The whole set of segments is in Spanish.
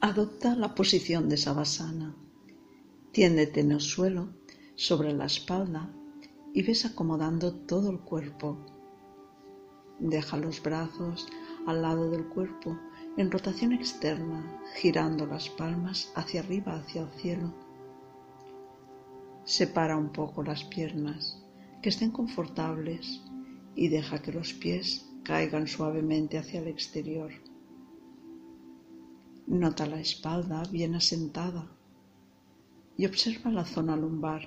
Adopta la posición de Savasana. Tiéndete en el suelo, sobre la espalda, y ves acomodando todo el cuerpo. Deja los brazos al lado del cuerpo en rotación externa, girando las palmas hacia arriba, hacia el cielo. Separa un poco las piernas, que estén confortables, y deja que los pies caigan suavemente hacia el exterior. Nota la espalda bien asentada y observa la zona lumbar.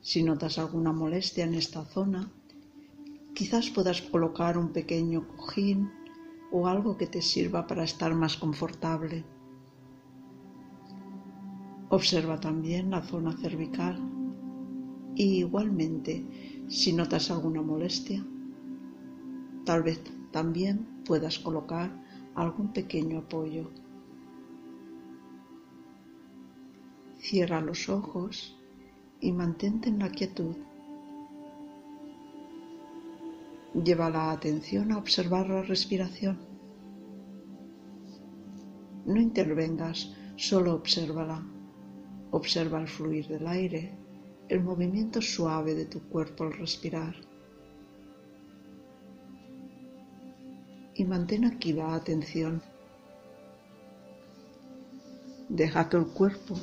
Si notas alguna molestia en esta zona, quizás puedas colocar un pequeño cojín o algo que te sirva para estar más confortable. Observa también la zona cervical y igualmente si notas alguna molestia, tal vez también puedas colocar algún pequeño apoyo. Cierra los ojos y mantente en la quietud. Lleva la atención a observar la respiración. No intervengas, solo obsérvala. Observa el fluir del aire, el movimiento suave de tu cuerpo al respirar. Y mantén la atención. Deja que el cuerpo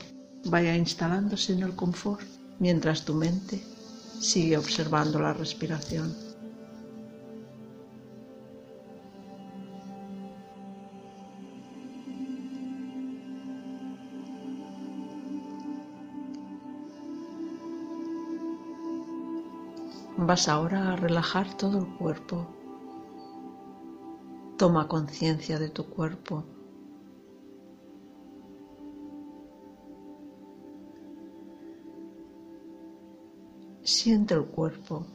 vaya instalándose en el confort mientras tu mente sigue observando la respiración. Vas ahora a relajar todo el cuerpo Toma conciencia de tu cuerpo. Siente el cuerpo.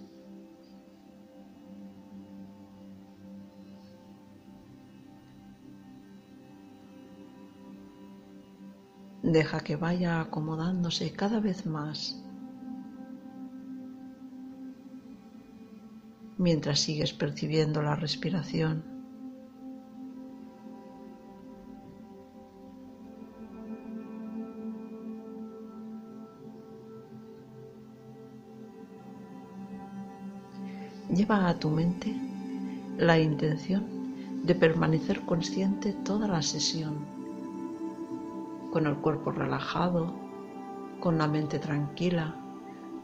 Deja que vaya acomodándose cada vez más mientras sigues percibiendo la respiración. Lleva a tu mente la intención de permanecer consciente toda la sesión, con el cuerpo relajado, con la mente tranquila,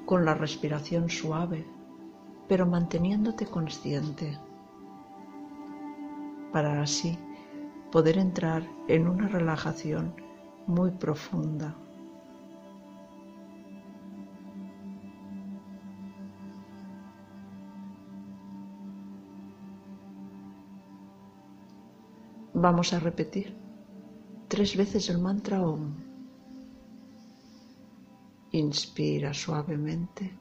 con la respiración suave, pero manteniéndote consciente, para así poder entrar en una relajación muy profunda. Vamos a repetir tres veces el mantra OM. Inspira suavemente.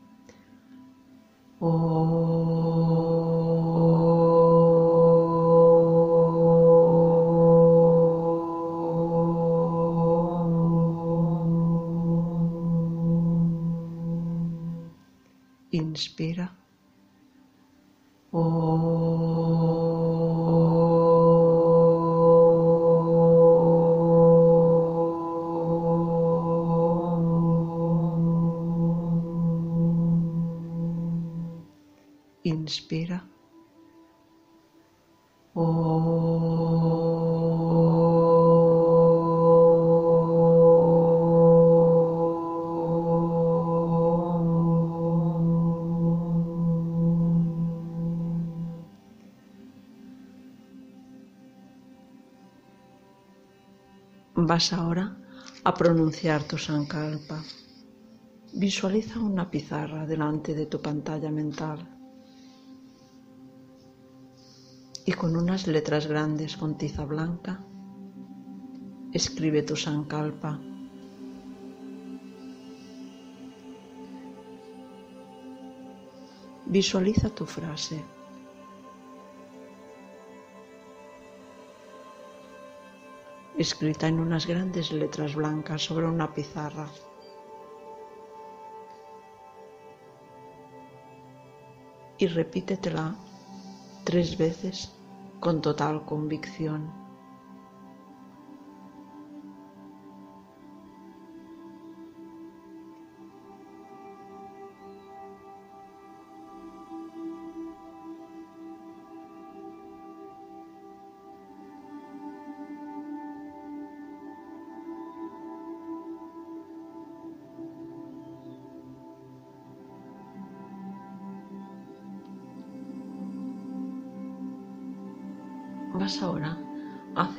Vas ahora a pronunciar tu sankalpa. Visualiza una pizarra delante de tu pantalla mental y con unas letras grandes con tiza blanca escribe tu sankalpa. Visualiza tu frase. Escrita en unas grandes letras blancas sobre una pizarra. Y repítetela tres veces con total convicción.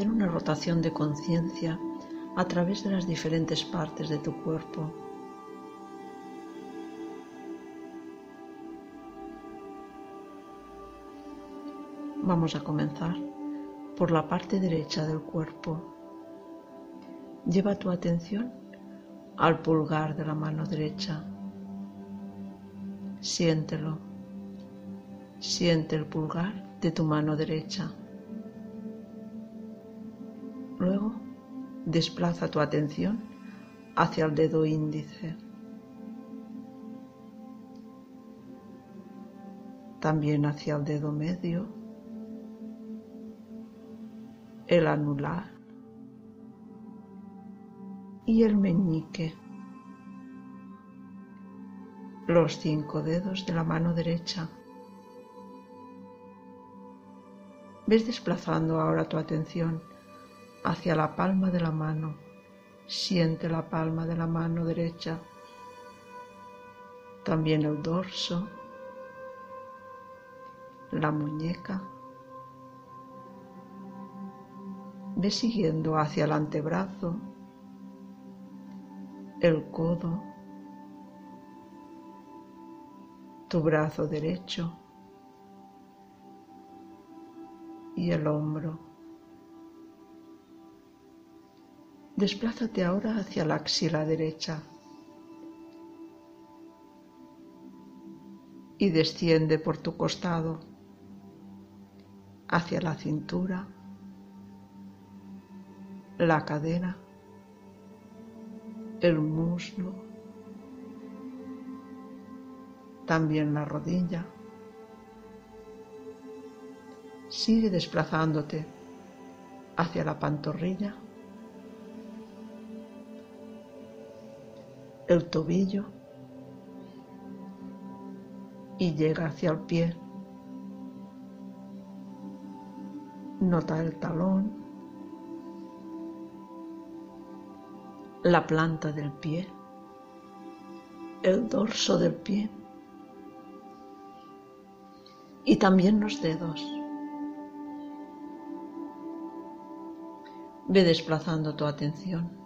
Una rotación de conciencia a través de las diferentes partes de tu cuerpo. Vamos a comenzar por la parte derecha del cuerpo. Lleva tu atención al pulgar de la mano derecha. Siéntelo. Siente el pulgar de tu mano derecha. Luego desplaza tu atención hacia el dedo índice. También hacia el dedo medio, el anular y el meñique. Los cinco dedos de la mano derecha. Ves desplazando ahora tu atención hacia la palma de la mano. Siente la palma de la mano derecha, también el dorso, la muñeca. Ve siguiendo hacia el antebrazo, el codo, tu brazo derecho y el hombro. Desplázate ahora hacia la axila derecha y desciende por tu costado hacia la cintura, la cadera, el muslo, también la rodilla. Sigue desplazándote hacia la pantorrilla el tobillo y llega hacia el pie. Nota el talón, la planta del pie, el dorso del pie y también los dedos. Ve desplazando tu atención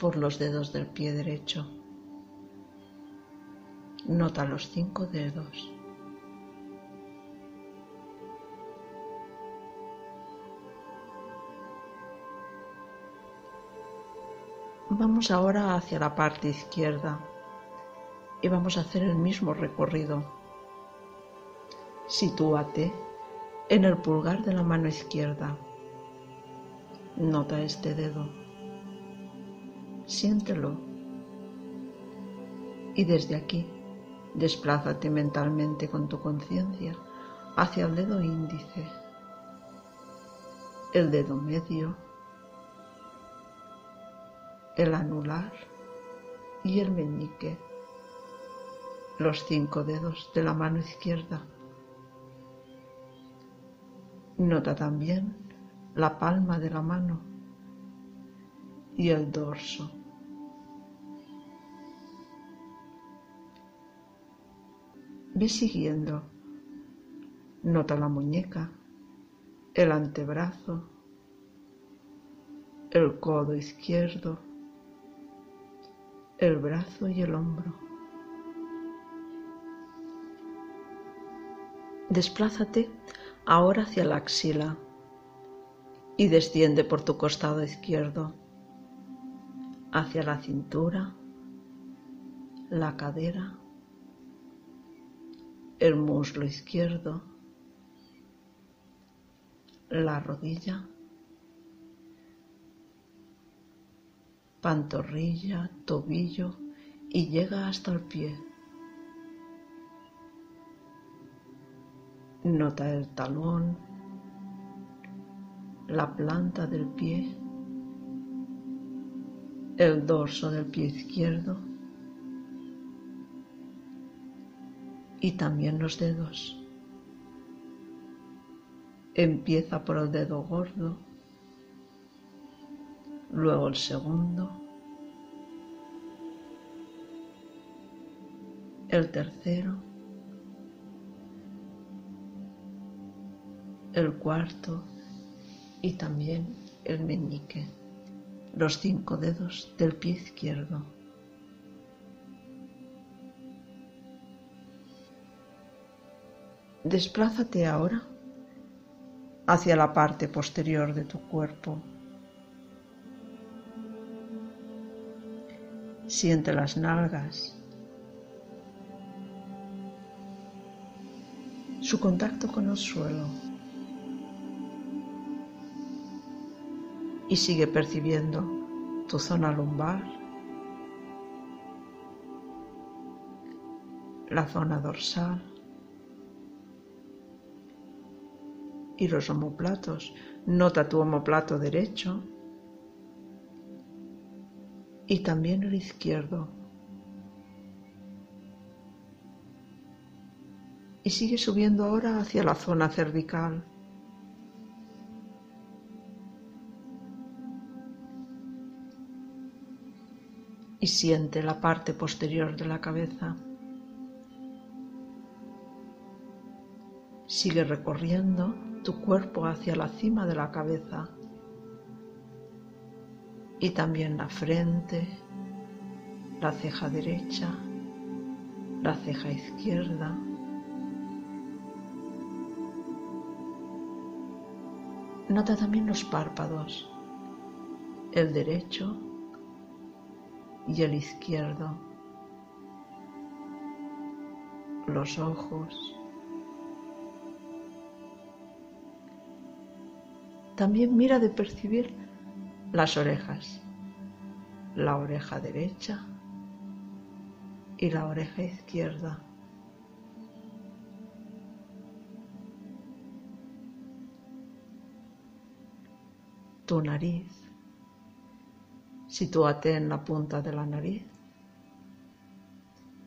por los dedos del pie derecho. Nota los cinco dedos. Vamos ahora hacia la parte izquierda y vamos a hacer el mismo recorrido. Sitúate en el pulgar de la mano izquierda. Nota este dedo siéntelo. Y desde aquí, desplázate mentalmente con tu conciencia hacia el dedo índice, el dedo medio, el anular y el meñique, los cinco dedos de la mano izquierda. Nota también la palma de la mano y el dorso. Ve siguiendo. Nota la muñeca, el antebrazo, el codo izquierdo, el brazo y el hombro. Desplázate ahora hacia la axila y desciende por tu costado izquierdo hacia la cintura, la cadera, el muslo izquierdo, la rodilla, pantorrilla, tobillo y llega hasta el pie. Nota el talón, la planta del pie, el dorso del pie izquierdo y también los dedos. Empieza por el dedo gordo, luego el segundo, el tercero, el cuarto y también el meñique, los cinco dedos del pie izquierdo. Desplázate ahora hacia la parte posterior de tu cuerpo. Siente las nalgas, su contacto con el suelo. Y sigue percibiendo tu zona lumbar, la zona dorsal, y los omoplatos. Nota tu omoplato derecho y también el izquierdo. Y sigue subiendo ahora hacia la zona cervical. Y siente la parte posterior de la cabeza. Sigue recorriendo tu cuerpo hacia la cima de la cabeza y también la frente, la ceja derecha, la ceja izquierda. Nota también los párpados, el derecho y el izquierdo, los ojos, También mira de percibir las orejas, la oreja derecha y la oreja izquierda. Tu nariz. Sitúate en la punta de la nariz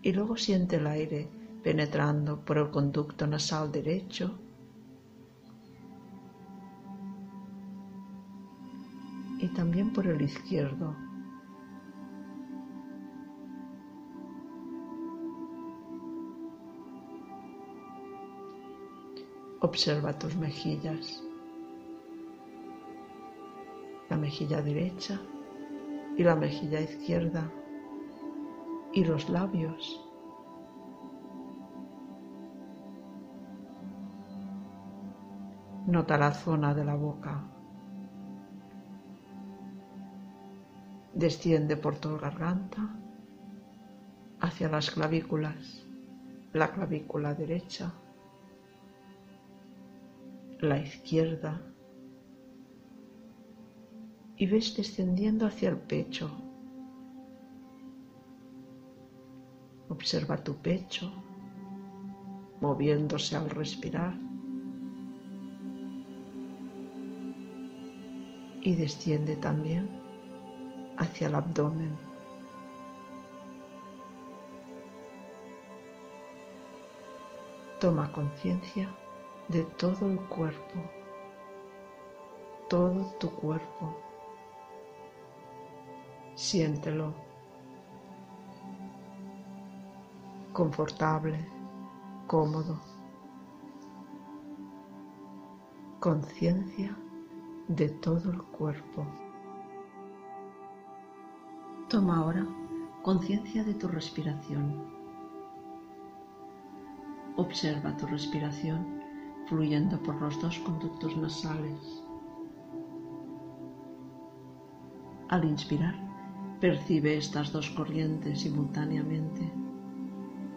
y luego siente el aire penetrando por el conducto nasal derecho también por el izquierdo. Observa tus mejillas, la mejilla derecha y la mejilla izquierda y los labios. Nota la zona de la boca. Desciende por tu garganta hacia las clavículas, la clavícula derecha, la izquierda y ves descendiendo hacia el pecho. Observa tu pecho moviéndose al respirar y desciende también hacia el abdomen. Toma conciencia de todo el cuerpo, todo tu cuerpo. Siéntelo confortable, cómodo. Conciencia de todo el cuerpo. Toma ahora conciencia de tu respiración. Observa tu respiración fluyendo por los dos conductos nasales. Al inspirar, percibe estas dos corrientes simultáneamente,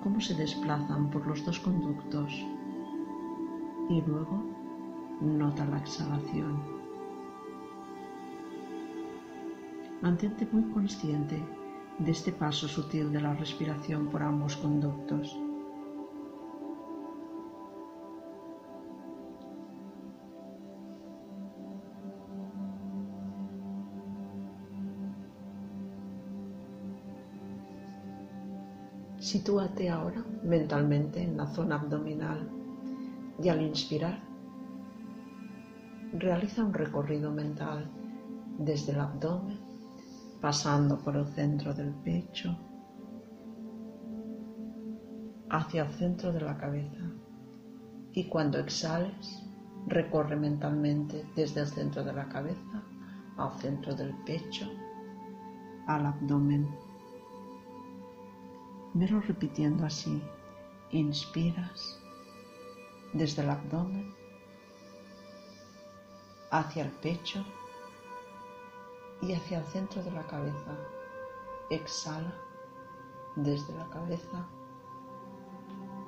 cómo se desplazan por los dos conductos y luego nota la exhalación. Mantente muy consciente de este paso sutil de la respiración por ambos conductos. Sitúate ahora mentalmente en la zona abdominal y al inspirar realiza un recorrido mental desde el abdomen pasando por el centro del pecho hacia el centro de la cabeza y cuando exhales Recorre mentalmente desde el centro de la cabeza al centro del pecho, al abdomen. Velo repitiendo así. Inspiras desde el abdomen hacia el pecho y hacia el centro de la cabeza. Exhala desde la cabeza,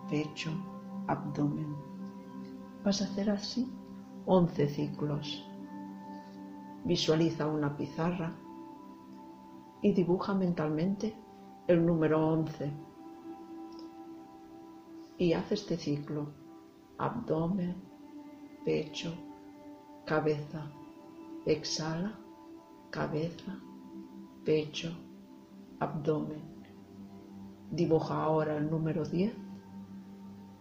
pecho, abdomen. Vas a hacer así 11 ciclos. Visualiza una pizarra y dibuja mentalmente el número 11 y haz este ciclo. Abdomen, pecho, cabeza. Exhala, cabeza, pecho, abdomen. Dibuja ahora el número 10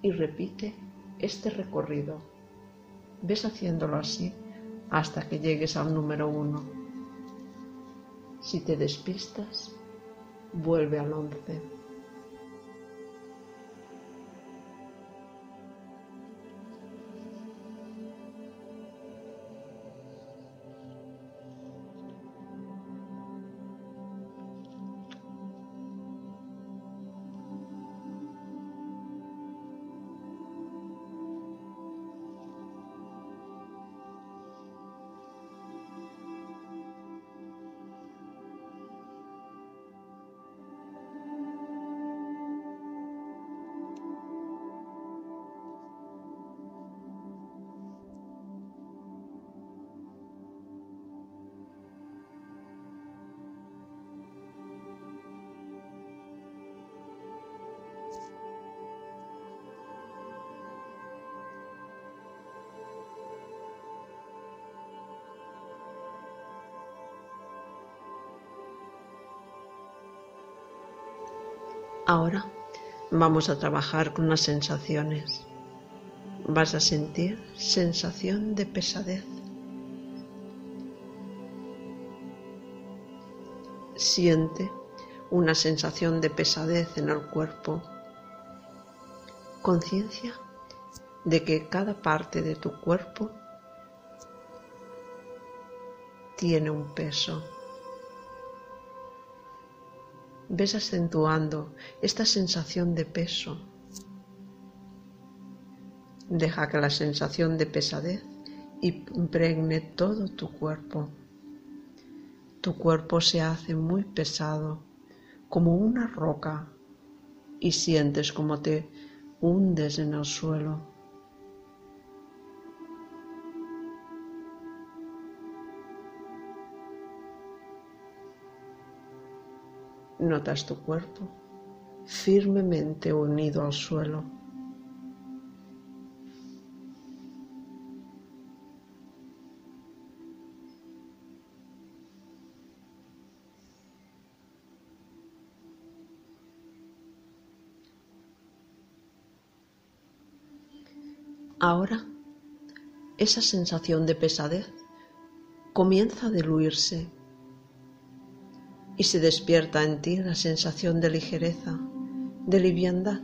y repite este recorrido. Ves haciéndolo así hasta que llegues al número 1. Si te despistas, vuelve al 11. Ahora vamos a trabajar con las sensaciones. Vas a sentir sensación de pesadez. Siente una sensación de pesadez en el cuerpo. Conciencia de que cada parte de tu cuerpo tiene un peso ves acentuando esta sensación de peso. Deja que la sensación de pesadez impregne todo tu cuerpo. Tu cuerpo se hace muy pesado, como una roca, y sientes como te hundes en el suelo. Notas tu cuerpo firmemente unido al suelo. Ahora, esa sensación de pesadez comienza a diluirse y se despierta en ti la sensación de ligereza, de liviandad.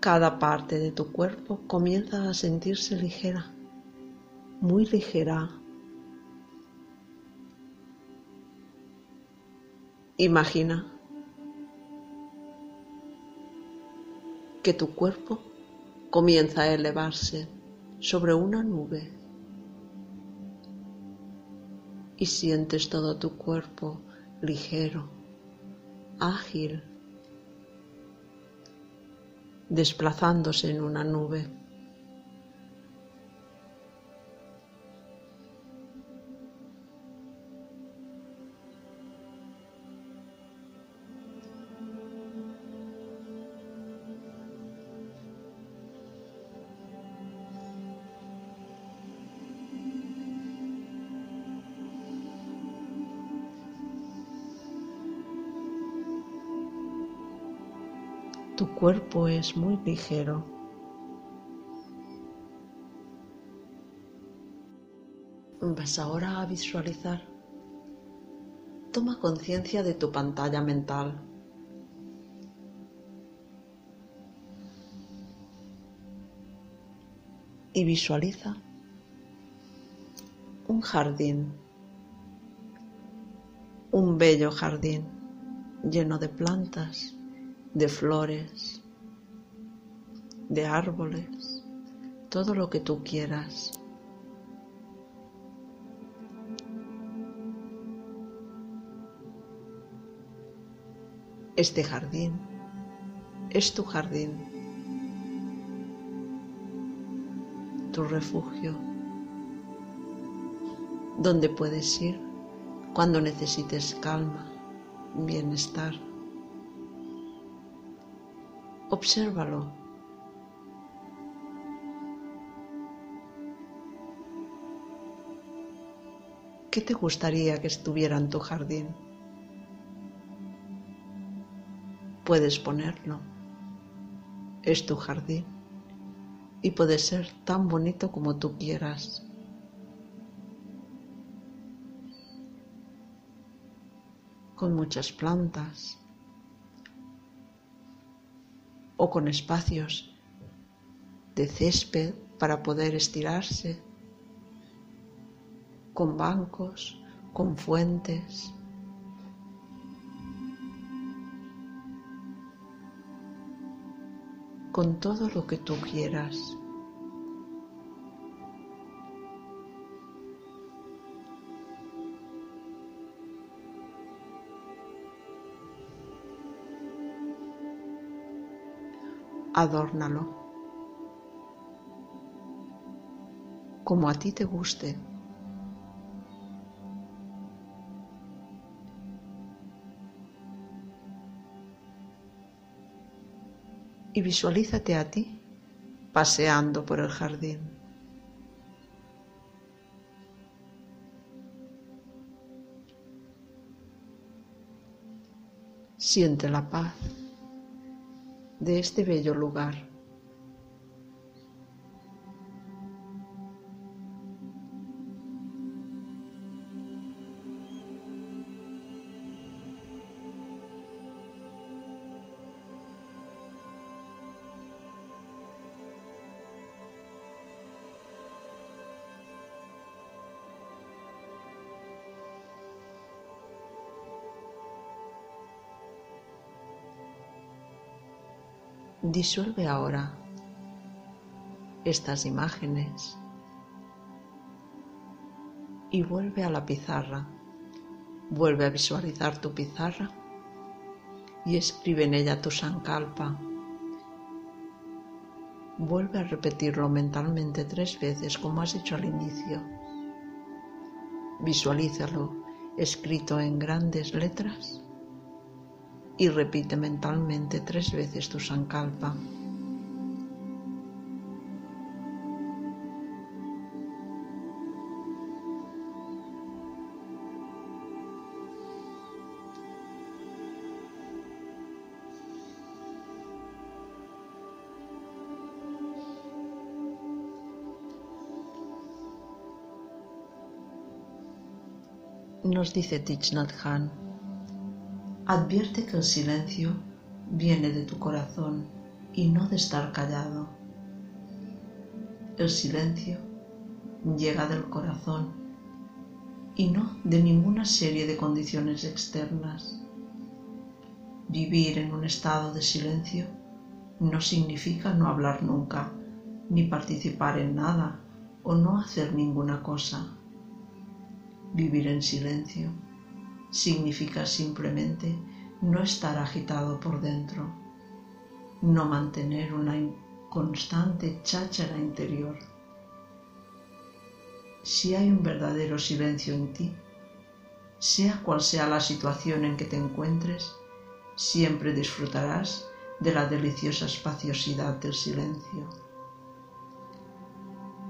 Cada parte de tu cuerpo comienza a sentirse ligera, muy ligera. Imagina que tu cuerpo comienza a elevarse sobre una nube y sientes todo tu cuerpo ligero, ágil, desplazándose en una nube. Tu cuerpo es muy ligero. Vas ahora a visualizar. Toma conciencia de tu pantalla mental. y visualiza un jardín, un bello jardín lleno de plantas, de flores, de árboles, todo lo que tú quieras. Este jardín es tu jardín, tu refugio, donde puedes ir cuando necesites calma, bienestar. Obsérvalo. ¿Qué te gustaría que estuviera en tu jardín? puedes ponerlo. Es tu jardín y puede ser tan bonito como tú quieras. Con muchas plantas o con espacios de césped para poder estirarse, con bancos, con fuentes. con todo lo que tú quieras. Adórnalo como a ti te guste. y visualízate a ti paseando por el jardín. Siente la paz de este bello lugar. Disuelve ahora estas imágenes y vuelve a la pizarra. Vuelve a visualizar tu pizarra y escribe en ella tu sankalpa. Vuelve a repetirlo mentalmente tres veces como has hecho al inicio. Visualízalo escrito en grandes letras y repite mentalmente tres veces tu sankalpa. Nos dice Thich Nhat Advierte que el silencio viene de tu corazón y no de estar callado. El silencio llega del corazón y no de ninguna serie de condiciones externas. Vivir en un estado de silencio no significa no hablar nunca, ni participar en nada o no hacer ninguna cosa. Vivir en silencio significa simplemente no estar agitado por dentro, no mantener una constante cháchara interior. Si hay un verdadero silencio en ti, sea cual sea la situación en que te encuentres, siempre disfrutarás de la deliciosa espaciosidad del silencio.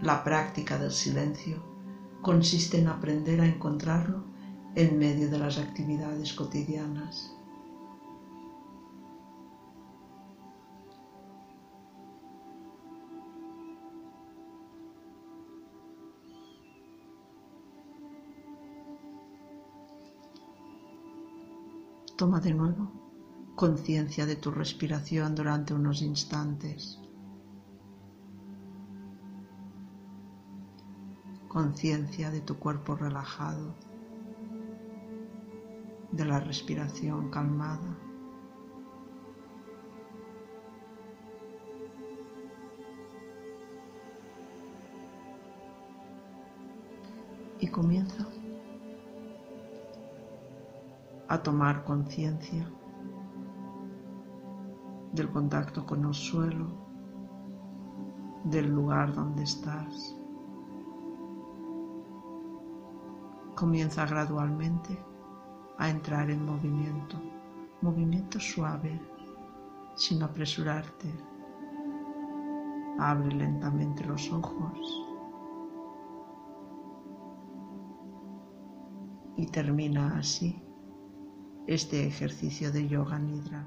La práctica del silencio consiste en aprender a encontrarlo en medio de las actividades cotidianas. Toma de nuevo conciencia de tu respiración durante unos instantes. conciencia de tu cuerpo relajado, de la respiración calmada. Y comienza a tomar conciencia del contacto con el suelo, del lugar donde estás. Comienza gradualmente a entrar en movimiento, movimiento suave, sin apresurarte. Abre lentamente los ojos y termina así este ejercicio de yoga nidra.